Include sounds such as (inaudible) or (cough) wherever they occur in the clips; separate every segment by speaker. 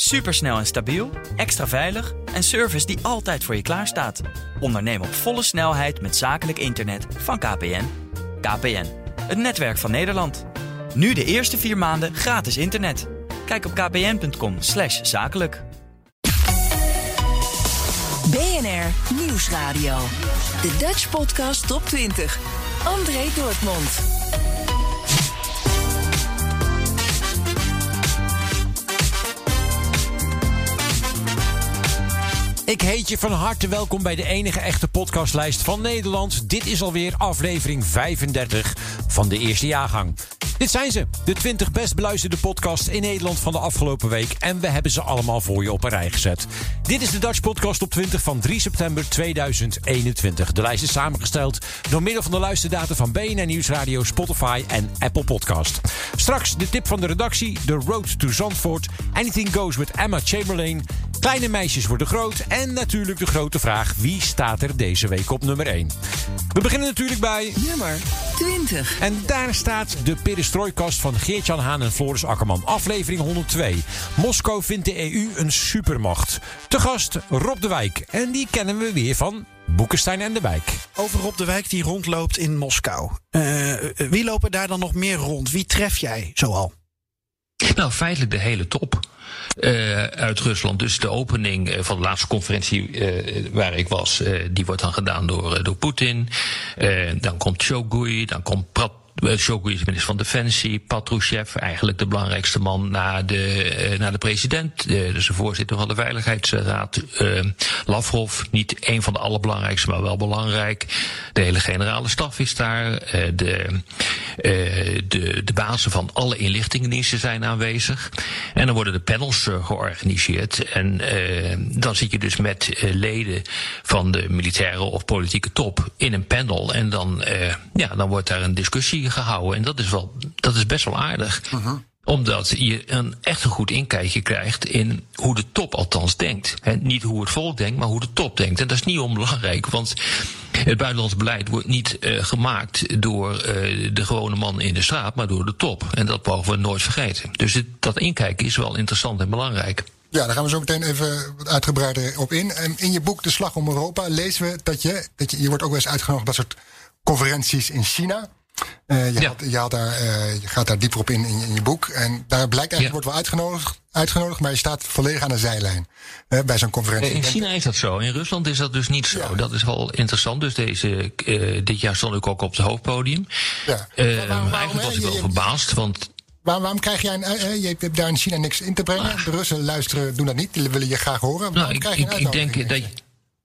Speaker 1: Supersnel en stabiel, extra veilig en service die altijd voor je klaarstaat. Onderneem op volle snelheid met zakelijk internet van KPN. KPN, het netwerk van Nederland. Nu de eerste vier maanden gratis internet. Kijk op kpn.com zakelijk.
Speaker 2: BNR Nieuwsradio. De Dutch Podcast Top 20. André Dortmund.
Speaker 3: Ik heet je van harte welkom bij de enige echte podcastlijst van Nederland. Dit is alweer aflevering 35 van de eerste jaargang. Dit zijn ze, de 20 best beluisterde podcasts in Nederland van de afgelopen week. En we hebben ze allemaal voor je op een rij gezet. Dit is de Dutch Podcast op 20 van 3 september 2021. De lijst is samengesteld door middel van de luisterdata van BNN Nieuwsradio, Spotify en Apple Podcast. Straks de tip van de redactie, The Road to Zandvoort, Anything Goes with Emma Chamberlain, Kleine meisjes worden groot en natuurlijk de grote vraag: wie staat er deze week op nummer 1? We beginnen natuurlijk bij
Speaker 2: nummer 20.
Speaker 3: En daar staat de perestrooikast van Geert-Jan Haan en Floris Akkerman, aflevering 102. Moskou vindt de EU een supermacht. Te gast Rob de Wijk en die kennen we weer van Boekenstein en de Wijk.
Speaker 4: Over Rob de Wijk die rondloopt in Moskou. Uh, wie lopen daar dan nog meer rond? Wie tref jij zoal?
Speaker 5: Nou, feitelijk de hele top. Uh, uit Rusland. Dus de opening van de laatste conferentie uh, waar ik was, uh, die wordt dan gedaan door, door Poetin. dan komt Shogui, dan komt Prat Shoigu is minister van Defensie. Patrushev, eigenlijk de belangrijkste man na de, uh, na de president. Dus de voorzitter van de Veiligheidsraad. Uh, Lavrov, niet een van de allerbelangrijkste, maar wel belangrijk. De hele generale staf is daar. de, de, de bazen van alle inlichtingendiensten zijn aanwezig. En dan worden de panels georganiseerd. En dan zit je dus met leden van de militaire of politieke top in een panel. En dan, ja, dan wordt daar een discussie gehouden. En dat is, wel, dat is best wel aardig. Uh-huh. Omdat je een echt een goed inkijkje krijgt in hoe de top althans denkt. He, niet hoe het volk denkt, maar hoe de top denkt. En dat is niet onbelangrijk, want het buitenlands beleid wordt niet uh, gemaakt door uh, de gewone man in de straat, maar door de top. En dat mogen we nooit vergeten. Dus het, dat inkijken is wel interessant en belangrijk.
Speaker 6: Ja, daar gaan we zo meteen even wat uitgebreider op in. En in je boek De Slag om Europa lezen we dat je, dat je, je wordt ook wel eens uitgenodigd op dat soort conferenties in China. Uh, je, ja. had, je, had daar, uh, je, gaat daar dieper op in, in, in je boek. En daar blijkt eigenlijk, ja. wordt wel uitgenodigd, uitgenodigd, maar je staat volledig aan de zijlijn bij zo'n conferentie.
Speaker 5: In China is dat zo. In Rusland is dat dus niet zo. Ja. Dat is wel interessant. Dus deze, dit jaar stond ik ook op het hoofdpodium. Ja. Waarom, eigenlijk was ik wel verbaasd, want
Speaker 6: Waarom, waarom, krijg jij een, je hebt daar in China niks in te brengen? De Russen luisteren, doen dat niet, die willen je graag horen.
Speaker 5: Nou, ik, ik, ik denk dat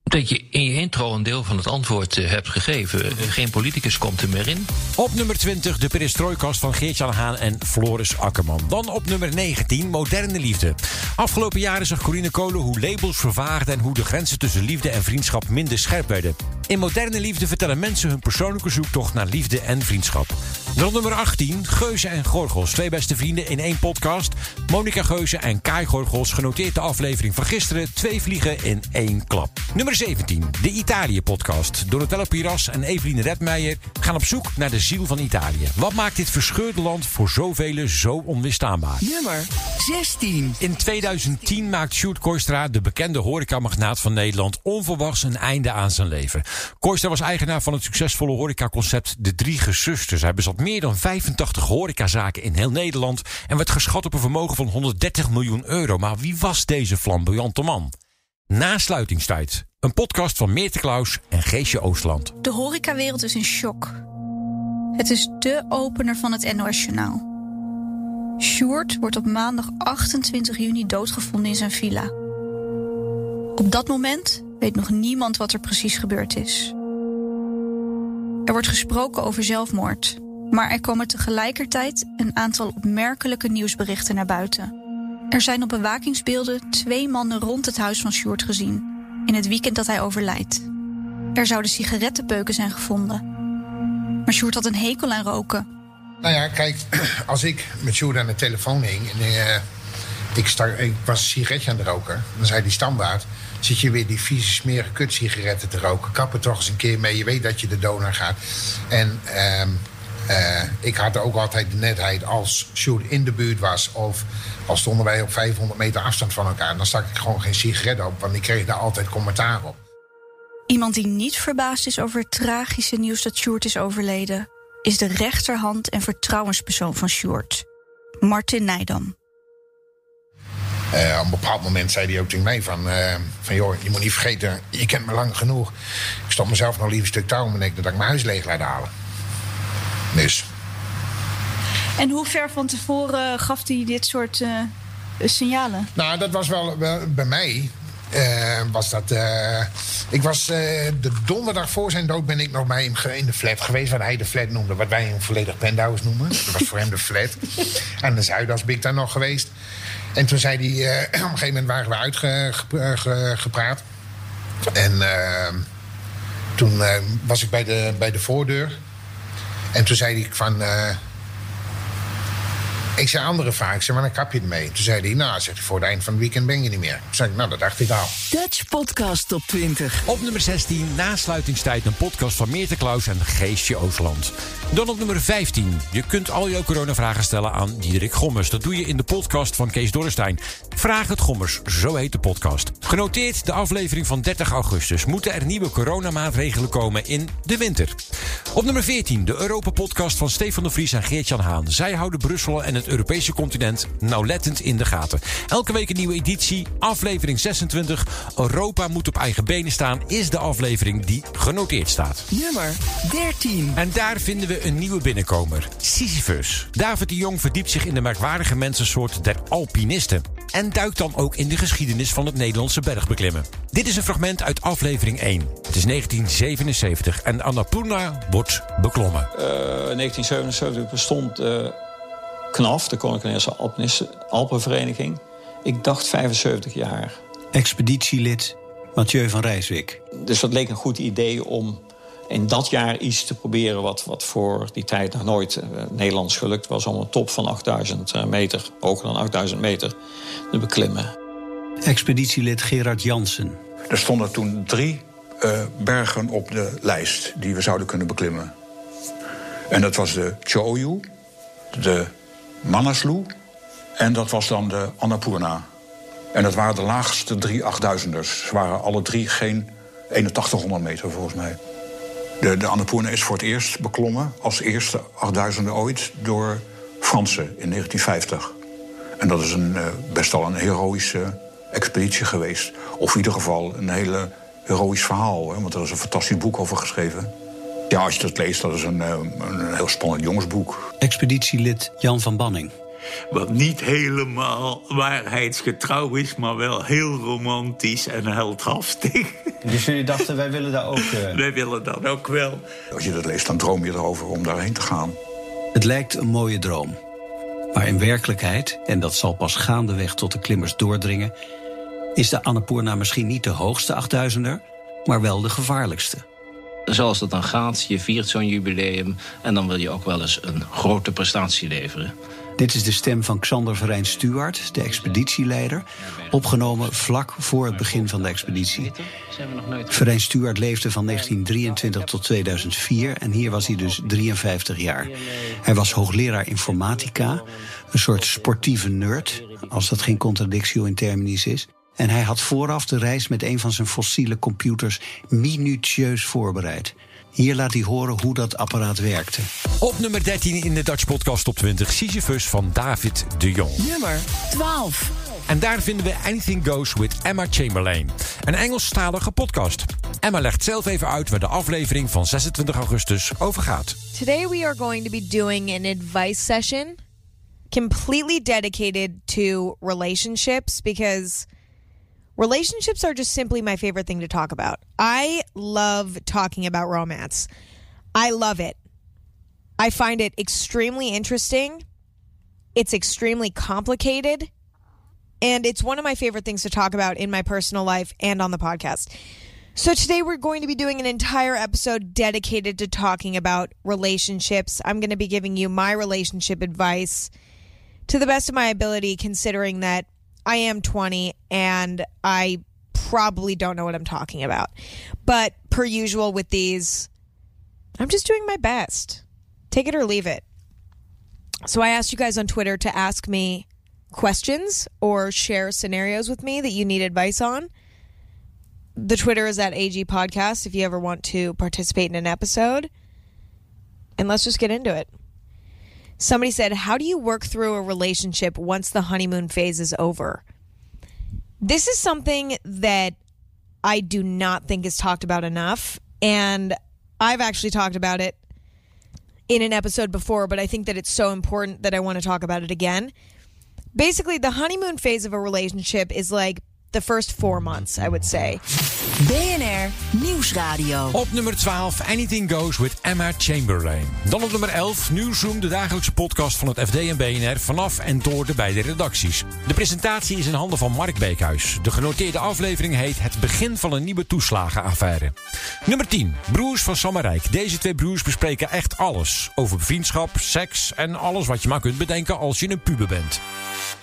Speaker 5: dat je in je intro een deel van het antwoord uh, hebt gegeven. Geen politicus komt er meer in.
Speaker 3: Op nummer 20 de perestrooikast van Geert-Jan Haan en Floris Akkerman. Dan op nummer 19 moderne liefde. Afgelopen jaren zag Corine Kolen hoe labels vervaagden... en hoe de grenzen tussen liefde en vriendschap minder scherp werden. In moderne liefde vertellen mensen hun persoonlijke zoektocht naar liefde en vriendschap. Dan nummer 18, Geuze en Gorgels. Twee beste vrienden in één podcast. Monica Geuze en Kai Gorgels genoteerd de aflevering van gisteren. Twee vliegen in één klap. Nummer 17, de Italië-podcast. Donatello Piras en Eveline Redmeijer gaan op zoek naar de ziel van Italië. Wat maakt dit verscheurde land voor zoveel zo onweerstaanbaar?
Speaker 2: Nummer 16.
Speaker 3: In 2010 maakt Sjoerd Koistra, de bekende horecamagnaat van Nederland, onverwachts een einde aan zijn leven. Koistra was eigenaar van het succesvolle horecaconcept De Drie Gezusters. Hij bezat meer dan 85 horecazaken in heel Nederland en werd geschat op een vermogen van 130 miljoen euro. Maar wie was deze flamboyante man? Nasluitingstijd. Een podcast van Meerte Klaus en Geesje Oostland.
Speaker 7: De horecawereld is in shock. Het is de opener van het NOS-journaal. Sjoerd wordt op maandag 28 juni doodgevonden in zijn villa. Op dat moment weet nog niemand wat er precies gebeurd is. Er wordt gesproken over zelfmoord, maar er komen tegelijkertijd een aantal opmerkelijke nieuwsberichten naar buiten. Er zijn op bewakingsbeelden twee mannen rond het huis van Sjoerd gezien, in het weekend dat hij overlijdt. Er zouden sigarettenpeuken zijn gevonden. Maar Sjoerd had een hekel aan roken.
Speaker 8: Nou ja, kijk, (clears throat) als ik met Sjoerd aan de telefoon hing... en uh, ik, ik was een sigaretje aan het roken... dan zei die standaard... zit je weer die vieze, smerige kutsigaretten te roken. Kap er toch eens een keer mee, je weet dat je de donor gaat. En... Uh, uh, ik had ook altijd de netheid als Sjoerd in de buurt was... of al stonden wij op 500 meter afstand van elkaar... dan stak ik gewoon geen sigaret op, want ik kreeg daar altijd commentaar op.
Speaker 7: Iemand die niet verbaasd is over het tragische nieuws dat Sjoerd is overleden... is de rechterhand en vertrouwenspersoon van Sjoerd, Martin Nijdam.
Speaker 8: Uh, op een bepaald moment zei hij ook tegen mij van, uh, van... joh, je moet niet vergeten, je kent me lang genoeg. Ik stop mezelf nog liever een stuk touw om dat ik mijn huis leeg laat halen. Dus...
Speaker 7: En hoe ver van tevoren gaf hij dit soort uh, signalen?
Speaker 8: Nou, dat was wel, wel bij mij. Uh, was dat. Uh, ik was de donderdag voor zijn dood ben ik nog bij hem in de flat geweest. Wat hij de flat noemde. Wat wij een volledig penthouse noemen. Dat was voor hem de flat. (laughs) En de Zuidas ben ik daar nog geweest. En toen zei hij. (clears throat) op een gegeven moment waren we uitgepraat. En toen was ik bij de, bij de voordeur. En toen zei hij van... Ik zei andere vaak, zei, maar dan kap je ermee. Toen zei hij, nou, zeg, voor het eind van het weekend ben je niet meer. Toen zei ik, nou, dat dacht ik al.
Speaker 2: Dutch Podcast Top 20.
Speaker 3: Op nummer 16, nasluitingstijd, een podcast van Meerte Klaus en Geestje Oosterland. Dan op nummer 15. Je kunt al jouw coronavragen stellen aan Diederik Gommers. Dat doe je in de podcast van Kees Dorrestein. Vraag het Gommers, zo heet de podcast. Genoteerd de aflevering van 30 augustus. Moeten er nieuwe coronamaatregelen komen in de winter? Op nummer 14, de Europa-podcast van Stefan de Vries en Geert-Jan Haan. Zij houden Brussel en het Europese continent nauwlettend in de gaten. Elke week een nieuwe editie, aflevering 26. Europa moet op eigen benen staan, is de aflevering die genoteerd staat.
Speaker 2: Nummer 13.
Speaker 3: En daar vinden we een nieuwe binnenkomer, Sisyphus. David de Jong verdiept zich in de merkwaardige mensensoort der alpinisten. En duikt dan ook in de geschiedenis van het Nederlandse bergbeklimmen. Dit is een fragment uit aflevering 1. Het is 1977 en Annapurna wordt beklommen.
Speaker 9: Uh, 1977 bestond uh, KNAF, de Koninklijke Alpenvereniging. Ik dacht 75 jaar.
Speaker 10: Expeditielid Mathieu van Rijswijk.
Speaker 9: Dus dat leek een goed idee om in dat jaar iets te proberen... wat, wat voor die tijd nog nooit uh, Nederlands gelukt was... om een top van 8000 meter, hoger dan 8000 meter, te beklimmen.
Speaker 10: Expeditielid Gerard Jansen.
Speaker 11: Er stonden toen drie uh, bergen op de lijst die we zouden kunnen beklimmen. En dat was de Choyu, de Manaslu en dat was dan de Annapurna. En dat waren de laagste drie 8000ers. Ze waren alle drie geen 8100 meter volgens mij. De, de Annapurna is voor het eerst beklommen, als eerste 8000 ooit, door Fransen in 1950. En dat is een, best wel een heroïsche expeditie geweest. Of in ieder geval een hele heroïsch verhaal. Hè? Want er is een fantastisch boek over geschreven. Ja, als je dat leest, dat is een, een heel spannend jongensboek.
Speaker 10: Expeditielid Jan van Banning.
Speaker 12: Wat niet helemaal waarheidsgetrouw is, maar wel heel romantisch en heldhaftig.
Speaker 10: Dus jullie dachten, wij willen daar ook... Uh...
Speaker 12: Wij willen dat ook wel.
Speaker 11: Als je dat leest, dan droom je erover om daarheen te gaan.
Speaker 10: Het lijkt een mooie droom. Maar in werkelijkheid, en dat zal pas gaandeweg tot de klimmers doordringen... is de Annapurna misschien niet de hoogste 8000er, maar wel de gevaarlijkste.
Speaker 13: Zoals dat dan gaat, je viert zo'n jubileum... en dan wil je ook wel eens een grote prestatie leveren.
Speaker 10: Dit is de stem van Xander Verijn Stuart, de expeditieleider, opgenomen vlak voor het begin van de expeditie. Verijn Stuart leefde van 1923 tot 2004 en hier was hij dus 53 jaar. Hij was hoogleraar informatica, een soort sportieve nerd, als dat geen contradictio in terminis is. En hij had vooraf de reis met een van zijn fossiele computers minutieus voorbereid. Hier laat hij horen hoe dat apparaat werkte.
Speaker 3: Op nummer 13 in de Dutch Podcast Top 20 Sisyphus van David de Jong.
Speaker 2: Nummer 12.
Speaker 3: En daar vinden we Anything Goes with Emma Chamberlain. Een Engelstalige podcast. Emma legt zelf even uit waar de aflevering van 26 augustus over gaat.
Speaker 14: Today we are going to be doing an advice session completely dedicated to relationships because relationships are just simply my favorite thing to talk about. I love talking about romance. I love it. I find it extremely interesting. It's extremely complicated. And it's one of my favorite things to talk about in my personal life and on the podcast. So, today we're going to be doing an entire episode dedicated to talking about relationships. I'm going to be giving you my relationship advice to the best of my ability, considering that I am 20 and I probably don't know what I'm talking about. But, per usual with these, I'm just doing my best. Take it or leave it. So, I asked you guys on Twitter to ask me questions or share scenarios with me that you need advice on the Twitter is at AG Podcast if you ever want to participate in an episode. And let's just get into it. Somebody said, How do you work through a relationship once the honeymoon phase is over? This is something that I do not think is talked about enough. And I've actually talked about it in an episode before, but I think that it's so important that I want to talk about it again. Basically, the honeymoon phase of a relationship is like the first four months, I would say.
Speaker 2: BNR Nieuwsradio.
Speaker 3: Op nummer 12, Anything Goes with Emma Chamberlain. Dan op nummer 11, Newsroom, de dagelijkse podcast van het FD en BNR... vanaf en door de beide redacties. De presentatie is in handen van Mark Beekhuis. De genoteerde aflevering heet Het begin van een nieuwe toeslagenaffaire. Nummer 10, Broers van Sammerijk. Deze twee broers bespreken echt alles. Over vriendschap, seks en alles wat je maar kunt bedenken als je een puber bent.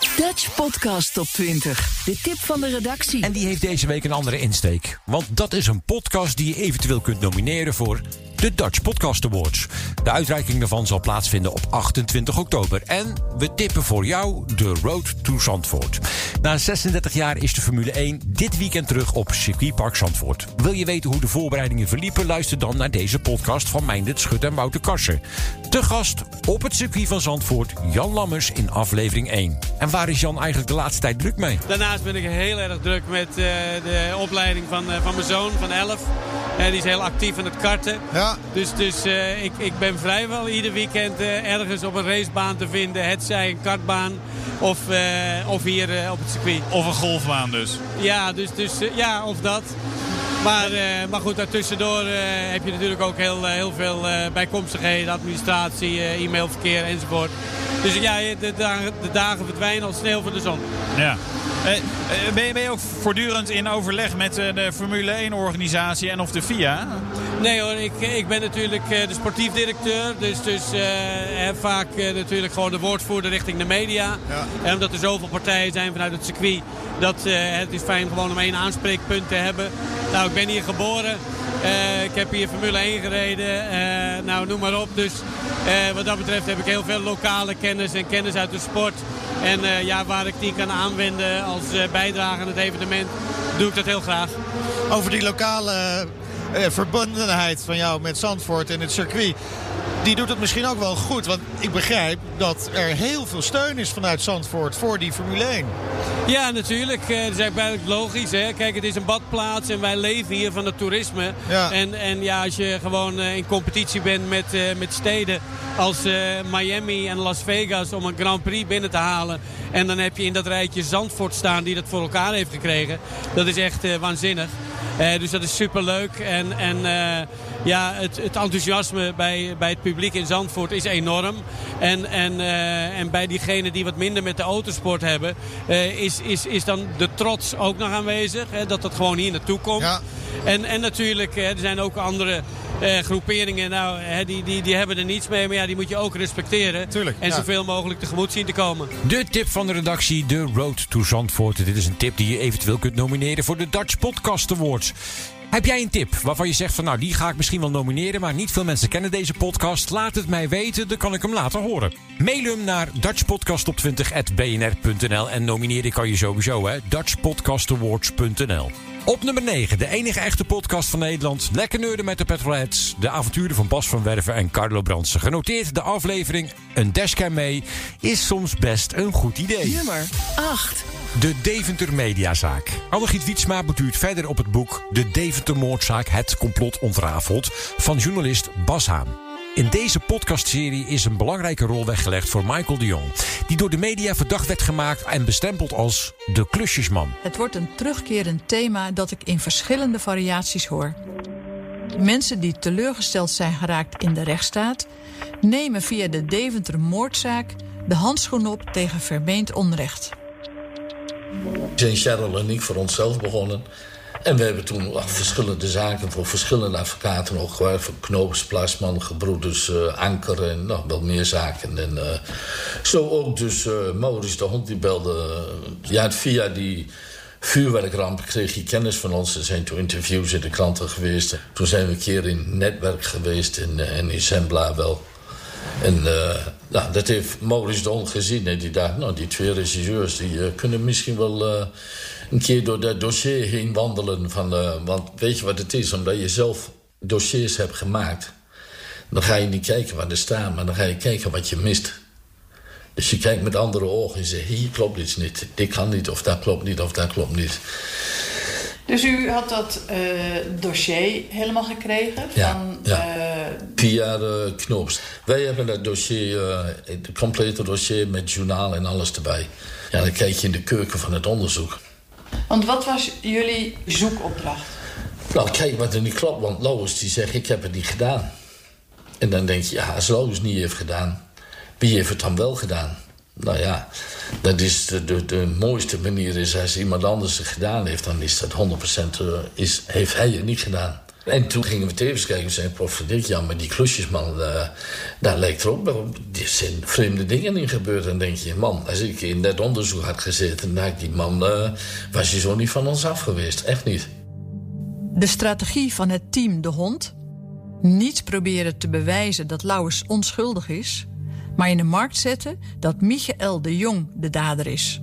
Speaker 2: Dutch Podcast Top 20. De tip van de redactie.
Speaker 3: En die heeft deze week een andere insteek. Want dat is een podcast die je eventueel kunt nomineren voor de Dutch Podcast Awards. De uitreiking daarvan zal plaatsvinden op 28 oktober. En we tippen voor jou de Road to Zandvoort. Na 36 jaar is de Formule 1 dit weekend terug op circuitpark Zandvoort. Wil je weten hoe de voorbereidingen verliepen? Luister dan naar deze podcast van Meindert Schut en Wouter Karsen. Te gast op het circuit van Zandvoort, Jan Lammers in aflevering 1. En waar is Jan eigenlijk de laatste tijd druk mee?
Speaker 15: Daarnaast ben ik heel erg druk met uh, de opleiding van, uh, van mijn zoon van 11. Uh, die is heel actief in het karten.
Speaker 16: Ja.
Speaker 15: Dus, dus ik, ik ben vrijwel ieder weekend ergens op een racebaan te vinden. Het zij een kartbaan of, of hier op het circuit.
Speaker 16: Of een golfbaan dus.
Speaker 15: Ja, dus, dus, ja of dat. Maar, uh, maar goed, daartussendoor uh, heb je natuurlijk ook heel, uh, heel veel bijkomstigheden, administratie, e-mailverkeer enzovoort. Dus ja, de dagen, de dagen verdwijnen als sneeuw voor de zon.
Speaker 16: Ja. Ben, je, ben je ook voortdurend in overleg met de Formule 1-organisatie en of de FIA?
Speaker 15: Nee hoor, ik, ik ben natuurlijk de sportief directeur. Dus, dus vaak natuurlijk gewoon de woordvoerder richting de media.
Speaker 16: Ja.
Speaker 15: En omdat er zoveel partijen zijn vanuit het circuit, dat het is fijn gewoon om één aanspreekpunt te hebben. Nou, ik ben hier geboren. Uh, ik heb hier Formule 1 gereden. Uh, nou, noem maar op. Dus uh, wat dat betreft heb ik heel veel lokale kennis en kennis uit de sport. En ja, waar ik die kan aanwenden als bijdrage aan het evenement, doe ik dat heel graag.
Speaker 16: Over die lokale verbondenheid van jou met Zandvoort en het circuit die doet het misschien ook wel goed. Want ik begrijp dat er heel veel steun is vanuit Zandvoort voor die Formule 1.
Speaker 15: Ja, natuurlijk. Dat is eigenlijk logisch. Hè? Kijk, het is een badplaats en wij leven hier van het toerisme.
Speaker 16: Ja.
Speaker 15: En, en ja, als je gewoon in competitie bent met, uh, met steden als uh, Miami en Las Vegas om een Grand Prix binnen te halen. En dan heb je in dat rijtje Zandvoort staan die dat voor elkaar heeft gekregen. Dat is echt uh, waanzinnig. Dus dat is superleuk. En, en ja, het, het enthousiasme bij, bij het publiek in Zandvoort is enorm. En, en, uh, en bij diegenen die wat minder met de autosport hebben... Is, is, is dan de trots ook nog aanwezig. Hè, dat dat gewoon hier naartoe komt.
Speaker 16: Ja.
Speaker 15: En, en natuurlijk, er zijn ook andere uh, groeperingen. Nou, die, die, die hebben er niets mee. Maar ja, die moet je ook respecteren.
Speaker 16: Tuurlijk,
Speaker 15: en
Speaker 16: ja.
Speaker 15: zoveel mogelijk tegemoet zien te komen.
Speaker 3: De tip van de redactie, de Road to Zandvoort. Dit is een tip die je eventueel kunt nomineren voor de Dutch Podcast Awards. Heb jij een tip waarvan je zegt van nou die ga ik misschien wel nomineren, maar niet veel mensen kennen deze podcast? Laat het mij weten, dan kan ik hem later horen. Mail hem naar dutchpodcastop20.bnr.nl en nomineren kan je sowieso hè, dutchpodcastawards.nl. Op nummer 9, de enige echte podcast van Nederland. Lekker neurden met de Petrolheads. De avonturen van Bas van Werven en Carlo Brandsen. Genoteerd de aflevering Een dashcam mee is soms best een goed idee.
Speaker 2: Nummer 8.
Speaker 3: De Deventer Mediazaak. Annegiet Wietsma beduurt verder op het boek De Deventer Moordzaak Het Complot Ontrafeld van journalist Bas Haan. In deze podcastserie is een belangrijke rol weggelegd voor Michael de Jong, die door de media verdacht werd gemaakt en bestempeld als de klusjesman.
Speaker 17: Het wordt een terugkerend thema dat ik in verschillende variaties hoor. Mensen die teleurgesteld zijn geraakt in de rechtsstaat, nemen via de Deventer moordzaak de handschoen op tegen vermeend onrecht.
Speaker 18: Zijn Cheryl en ik voor onszelf begonnen. En we hebben toen verschillende zaken voor verschillende advocaten ook gewerkt. Voor Knoops, Plasman, Gebroeders, uh, Anker en nog wel meer zaken. En uh, zo ook dus uh, Maurice de Hond die belde. ja, via die vuurwerkramp kreeg hij kennis van ons. Er zijn toen interviews in de kranten geweest. Toen zijn we een keer in netwerk geweest in, en in Zembla wel. En nou, dat heeft Maurice de Hond gezien. En die dacht, nou, die twee regisseurs die kunnen misschien wel een keer door dat dossier heen wandelen. Van, uh, want weet je wat het is? Omdat je zelf dossiers hebt gemaakt... dan ga je niet kijken waar er staan... maar dan ga je kijken wat je mist. Dus je kijkt met andere ogen en zegt... hier klopt iets niet, dit kan niet, of dat klopt niet, of dat klopt niet.
Speaker 17: Dus u had dat uh, dossier helemaal gekregen?
Speaker 18: Ja,
Speaker 17: van,
Speaker 18: ja. Uh, via de Knoops. Wij hebben dat dossier, het complete dossier met journaal en alles erbij. Ja, dan kijk je in de keuken van het onderzoek.
Speaker 17: Want wat was jullie zoekopdracht?
Speaker 18: Nou, kijk wat er niet klopt. Want Lois die zegt, ik heb het niet gedaan. En dan denk je, ja, als Lois niet heeft gedaan... wie heeft het dan wel gedaan? Nou ja, dat is de, de, de mooiste manier is... als iemand anders het gedaan heeft... dan is dat 100% is, heeft hij het niet gedaan. En toen gingen we tevens kijken en zeiden... prof, ja, maar die klusjesman, uh, daar lijkt er ook wel... er zijn vreemde dingen in gebeurd. En denk je, man, als ik in dat onderzoek had gezeten... dan had die man, uh, was hij zo niet van ons af geweest. Echt niet.
Speaker 17: De strategie van het team De Hond... niet proberen te bewijzen dat Lauwers onschuldig is... maar in de markt zetten dat Michael de Jong de dader is...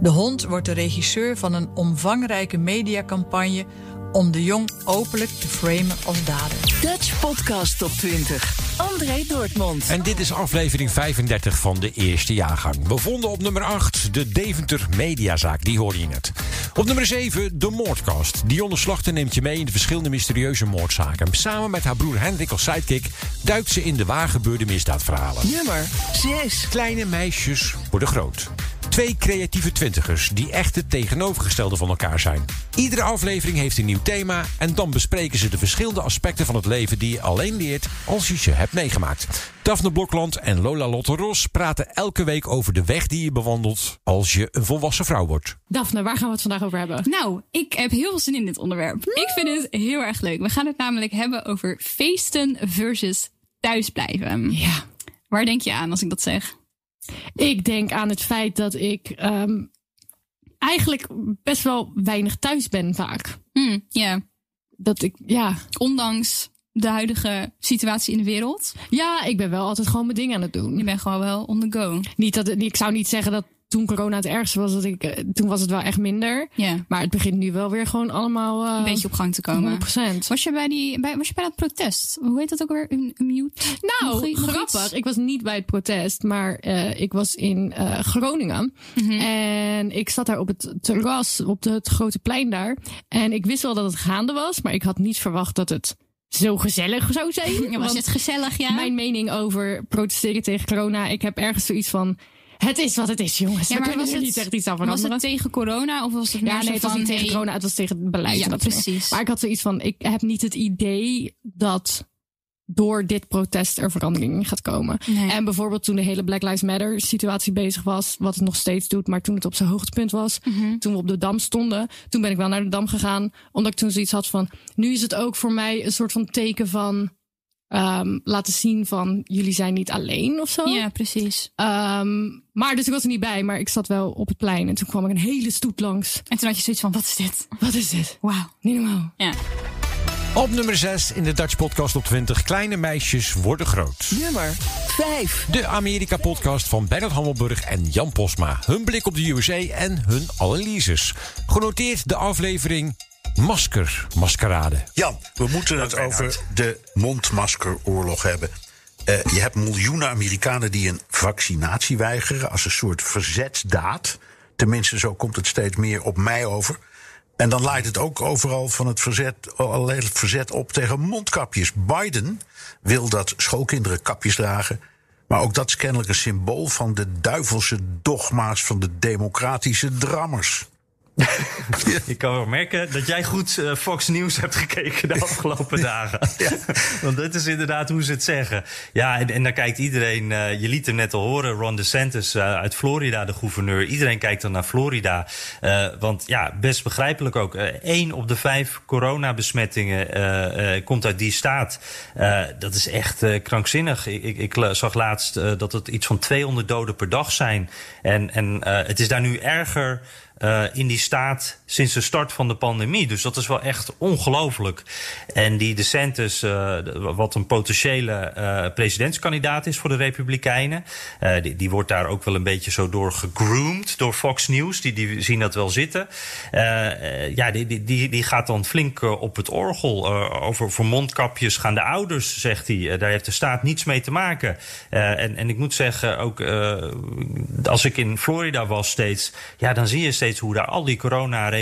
Speaker 17: De Hond wordt de regisseur van een omvangrijke mediacampagne om de jong openlijk te framen als dader.
Speaker 2: Dutch Podcast Top 20. André Dortmund.
Speaker 3: En dit is aflevering 35 van de eerste jaargang. We vonden op nummer 8 de Deventer Mediazaak, die hoorde je net. Op nummer 7 de Moordcast. Dionne Slachter neemt je mee in de verschillende mysterieuze moordzaken. Samen met haar broer Hendrik als sidekick duikt ze in de waargebeurde misdaadverhalen.
Speaker 2: Nummer 6.
Speaker 3: Kleine meisjes worden groot. Twee creatieve twintigers die echt het tegenovergestelde van elkaar zijn. Iedere aflevering heeft een nieuw thema en dan bespreken ze de verschillende aspecten van het leven die je alleen leert als je ze hebt meegemaakt. Daphne Blokland en Lola Lotte Ros praten elke week over de weg die je bewandelt als je een volwassen vrouw wordt.
Speaker 19: Daphne, waar gaan we het vandaag over hebben?
Speaker 20: Nou, ik heb heel veel zin in dit onderwerp. Ik vind het heel erg leuk. We gaan het namelijk hebben over feesten versus thuisblijven.
Speaker 19: Ja.
Speaker 20: Waar denk je aan als ik dat zeg?
Speaker 19: Ik denk aan het feit dat ik um, eigenlijk best wel weinig thuis ben vaak.
Speaker 20: Hmm, ja.
Speaker 19: Dat ik, ja.
Speaker 20: Ondanks de huidige situatie in de wereld.
Speaker 19: Ja, ik ben wel altijd gewoon mijn ding aan het doen.
Speaker 20: Je bent gewoon wel on the go.
Speaker 19: Niet dat, ik zou niet zeggen dat toen corona het ergste was, dat ik, eh, toen was het wel echt minder. Maar het begint nu wel weer gewoon allemaal... Uh,
Speaker 20: een beetje op gang te komen.
Speaker 19: 100%.
Speaker 20: Was je bij, die, bij, was je bij dat protest? Hoe heet dat ook weer? Een, mute?
Speaker 19: Nou, nog, grappig. Ik was niet bij het protest, maar uh, ik was in uh, Groningen. Mm -hmm. En ik zat daar op het terras, op de, het grote plein daar. En ik wist wel dat het gaande was, maar ik had niet verwacht dat het zo gezellig zou zijn. (laughs)
Speaker 20: Ja, was het gezellig, ja?
Speaker 19: Mijn mening over protesteren tegen corona. Ik heb ergens zoiets van... Het is wat het is, jongens.
Speaker 20: Ja, maar was het,
Speaker 19: niet echt iets aan veranderen.
Speaker 20: Was het tegen corona of was het meer
Speaker 19: Ja, nee, het was niet tegen
Speaker 20: hey,
Speaker 19: corona. Het was tegen het beleid.
Speaker 20: Ja,
Speaker 19: dat
Speaker 20: precies.
Speaker 19: Maar ik had zoiets van, ik heb niet het idee dat door dit protest er verandering in gaat komen.
Speaker 20: Nee.
Speaker 19: En bijvoorbeeld toen de hele Black Lives Matter situatie bezig was, wat het nog steeds doet, maar toen het op zijn hoogtepunt was,
Speaker 20: Mhm.
Speaker 19: toen we op de Dam stonden, toen ben ik wel naar de Dam gegaan, omdat ik toen zoiets had van, nu is het ook voor mij een soort van teken van, um, laten zien van, jullie zijn niet alleen of zo.
Speaker 20: Ja, precies.
Speaker 19: Um, maar dus ik was er niet bij, maar ik zat wel op het plein en toen kwam ik een hele stoet langs.
Speaker 20: En toen had je zoiets van, wat is dit?
Speaker 19: Wat is dit?
Speaker 20: Wauw.
Speaker 19: Niet normaal.
Speaker 20: Ja.
Speaker 3: Op nummer 6 in de Dutch Podcast op 20. Kleine meisjes worden groot.
Speaker 2: Nummer 5.
Speaker 3: De Amerika-podcast van Bernard Hammelburg en Jan Posma. Hun blik op de USA en hun analyses. Genoteerd de aflevering Masker, Maskerade.
Speaker 21: Jan, we moeten het over de mondmaskeroorlog hebben. Uh, je hebt miljoenen Amerikanen die een vaccinatie weigeren als een soort verzetsdaad. Tenminste, zo komt het steeds meer op mij over. En dan leidt het ook overal van het verzet, al het verzet op tegen mondkapjes. Biden wil dat schoolkinderen kapjes dragen. Maar ook dat is kennelijk een symbool van de duivelse dogma's van de democratische drammers. (laughs)
Speaker 22: Ik kan wel merken dat jij goed eh, Fox News hebt gekeken de afgelopen (laughs) dagen. (laughs) Want dat is inderdaad hoe ze het zeggen. Ja, en, en dan kijkt iedereen. eh, je liet hem net al horen, Ron DeSantis uh, uit Florida, de gouverneur. Iedereen kijkt dan naar Florida. Uh, want ja, best begrijpelijk ook. Eén op de vijf coronabesmettingen komt uit die staat. dat is echt krankzinnig. Ik, ik, ik zag laatst dat het iets van 200 doden per dag zijn. En, en het is daar nu erger. Uh, in die staat sinds de start van de pandemie. Dus dat is wel echt ongelooflijk. En die DeSantis, uh, wat een potentiële uh, presidentskandidaat is voor de Republikeinen... Die, die, wordt daar ook wel een beetje zo door gegroomd door Fox News. Die, die zien dat wel zitten. ja, die, die, die gaat dan flink op het orgel. over voor mondkapjes gaan de ouders, zegt hij. daar heeft de staat niets mee te maken. en, en ik moet zeggen, ook als ik in Florida was steeds... ja, dan zie je steeds hoe daar al die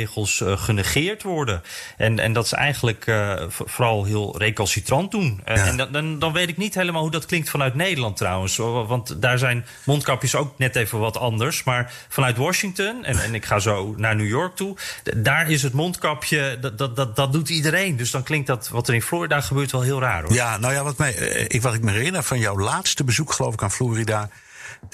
Speaker 22: coronaregels uh, genegeerd worden. En, en dat is eigenlijk uh, vooral heel recalcitrant doen. Ja. En dan, dan, dan weet ik niet helemaal hoe dat klinkt vanuit Nederland trouwens. Want daar zijn mondkapjes ook net even wat anders. Maar vanuit Washington, en, en ik ga zo naar New York toe... daar is het mondkapje, dat, dat, dat, dat doet iedereen. Dus dan klinkt dat wat er in Florida gebeurt wel heel raar hoor.
Speaker 21: Ja, nou ja, wat, mij, ik, wat ik me herinner van jouw laatste bezoek geloof ik aan Florida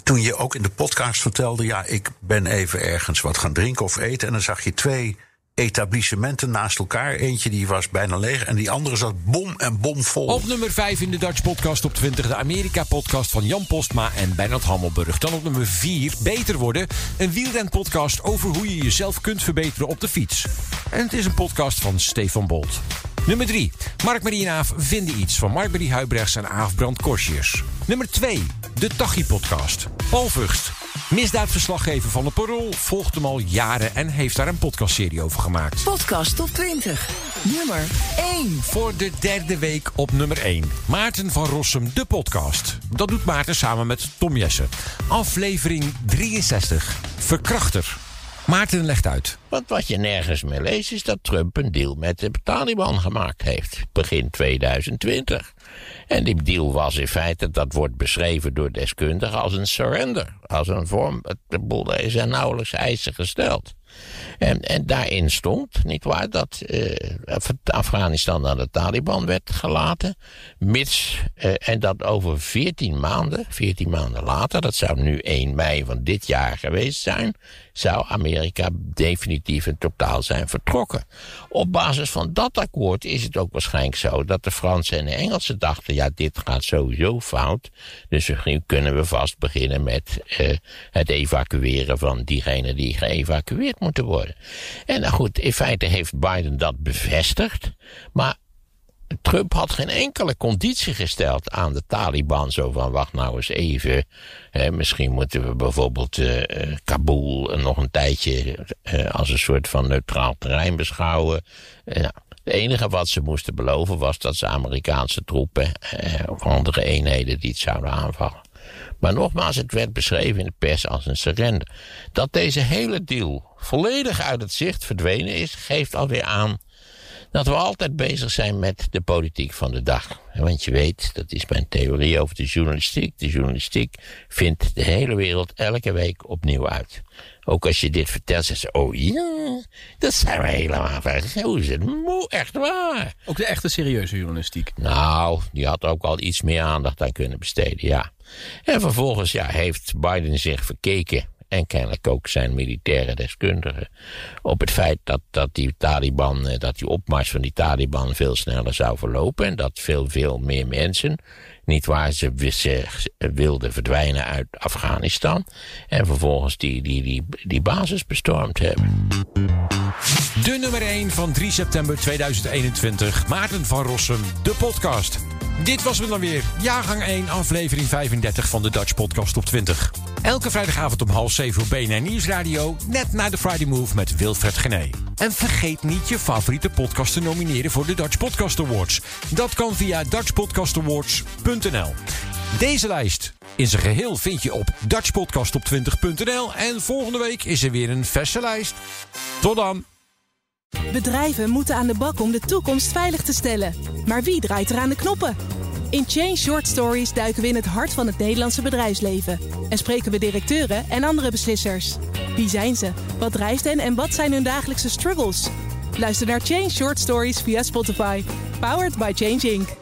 Speaker 21: toen je ook in de podcast vertelde, ja, ik ben even ergens wat gaan drinken of eten. En dan zag je twee etablissementen naast elkaar. Eentje die was bijna leeg en die andere zat bom en bom vol.
Speaker 3: Op nummer 5 in de Dutch Podcast op 20 de Amerika-podcast van Jan Postma en Bernard Hammelburg. Dan op nummer 4 Beter Worden, een wielren-podcast over hoe je jezelf kunt verbeteren op de fiets. En het is een podcast van Stefan Bolt. Nummer 3. Mark-Marie en Aaf vinden iets van Mark-Marie Huibrechts en Aaf Brand Korsjes. Nummer 2. De Tachi-podcast. Paul Vugst, misdaadverslaggever van de Parool, volgt hem al jaren en heeft daar een podcastserie over gemaakt.
Speaker 2: Podcast op 20. Nummer 1.
Speaker 3: Voor de derde week op nummer 1. Maarten van Rossum, de podcast. Dat doet Maarten samen met Tom Jessen. Aflevering 63. Verkrachter. Maarten legt uit.
Speaker 23: Want wat je nergens meer leest is dat Trump een deal met de Taliban gemaakt heeft. Begin 2020. En die deal was in feite, dat wordt beschreven door deskundigen als een surrender. Als een vorm, de boel is er nauwelijks eisen gesteld. En, en daarin stond, nietwaar, dat uh, Afghanistan aan de Taliban werd gelaten. Mits, uh, en dat over 14 maanden, 14 maanden later, dat zou nu 1 mei van dit jaar geweest zijn, zou Amerika definitief en totaal zijn vertrokken. Op basis van dat akkoord is het ook waarschijnlijk zo dat de Fransen en de Engelsen dachten, ja, dit gaat sowieso fout. Dus misschien kunnen we vast beginnen met uh, het evacueren van diegenen die geëvacueerd moeten worden. En nou goed, in feite heeft Biden dat bevestigd. Maar Trump had geen enkele conditie gesteld aan de Taliban. Zo van, wacht nou eens even. Hè, misschien moeten we bijvoorbeeld uh, Kabul nog een tijdje uh, als een soort van neutraal terrein beschouwen. Nou, het enige wat ze moesten beloven was dat ze Amerikaanse troepen of andere eenheden die zouden aanvallen. Maar nogmaals, het werd beschreven in de pers als een surrender. Dat deze hele deal volledig uit het zicht verdwenen is, geeft alweer aan dat we altijd bezig zijn met de politiek van de dag. Want je weet, dat is mijn theorie over de journalistiek. De journalistiek vindt de hele wereld elke week opnieuw uit. Ook als je dit vertelt, zeggen ze, oh ja, dat zijn we helemaal vergeten. Moe, echt waar.
Speaker 24: Ook de echte serieuze journalistiek.
Speaker 23: Nou, die had ook al iets meer aandacht aan kunnen besteden, ja. En vervolgens ja, heeft Biden zich verkeken en kennelijk ook zijn militaire deskundigen, op het feit dat, dat die Taliban, dat die opmars van die Taliban veel sneller zou verlopen en dat veel, veel meer mensen, niet waar ze, ze wilden verdwijnen uit Afghanistan en vervolgens die, die, die, die basis bestormd hebben.
Speaker 3: De nummer 1 van 3 september 2021, Maarten van Rossum, de podcast. Dit was hem dan weer. Jaargang 1, aflevering 35 van de Dutch Podcast op 20. Elke vrijdagavond om half 7 op BNN Nieuwsradio. Net na de Friday Move met Wilfred Gené. En vergeet niet je favoriete podcast te nomineren voor de Dutch Podcast Awards. Dat kan via dutchpodcastawards.nl. Deze lijst in zijn geheel vind je op dutchpodcastop20.nl. En volgende week is er weer een verse lijst. Tot dan!
Speaker 25: Bedrijven moeten aan de bak om de toekomst veilig te stellen. Maar wie draait er aan de knoppen? In Change Short Stories duiken we in het hart van het Nederlandse bedrijfsleven en spreken we directeuren en andere beslissers. Wie zijn ze? Wat drijft hen en wat zijn hun dagelijkse struggles? Luister naar Change Short Stories via Spotify. Powered by Change Inc.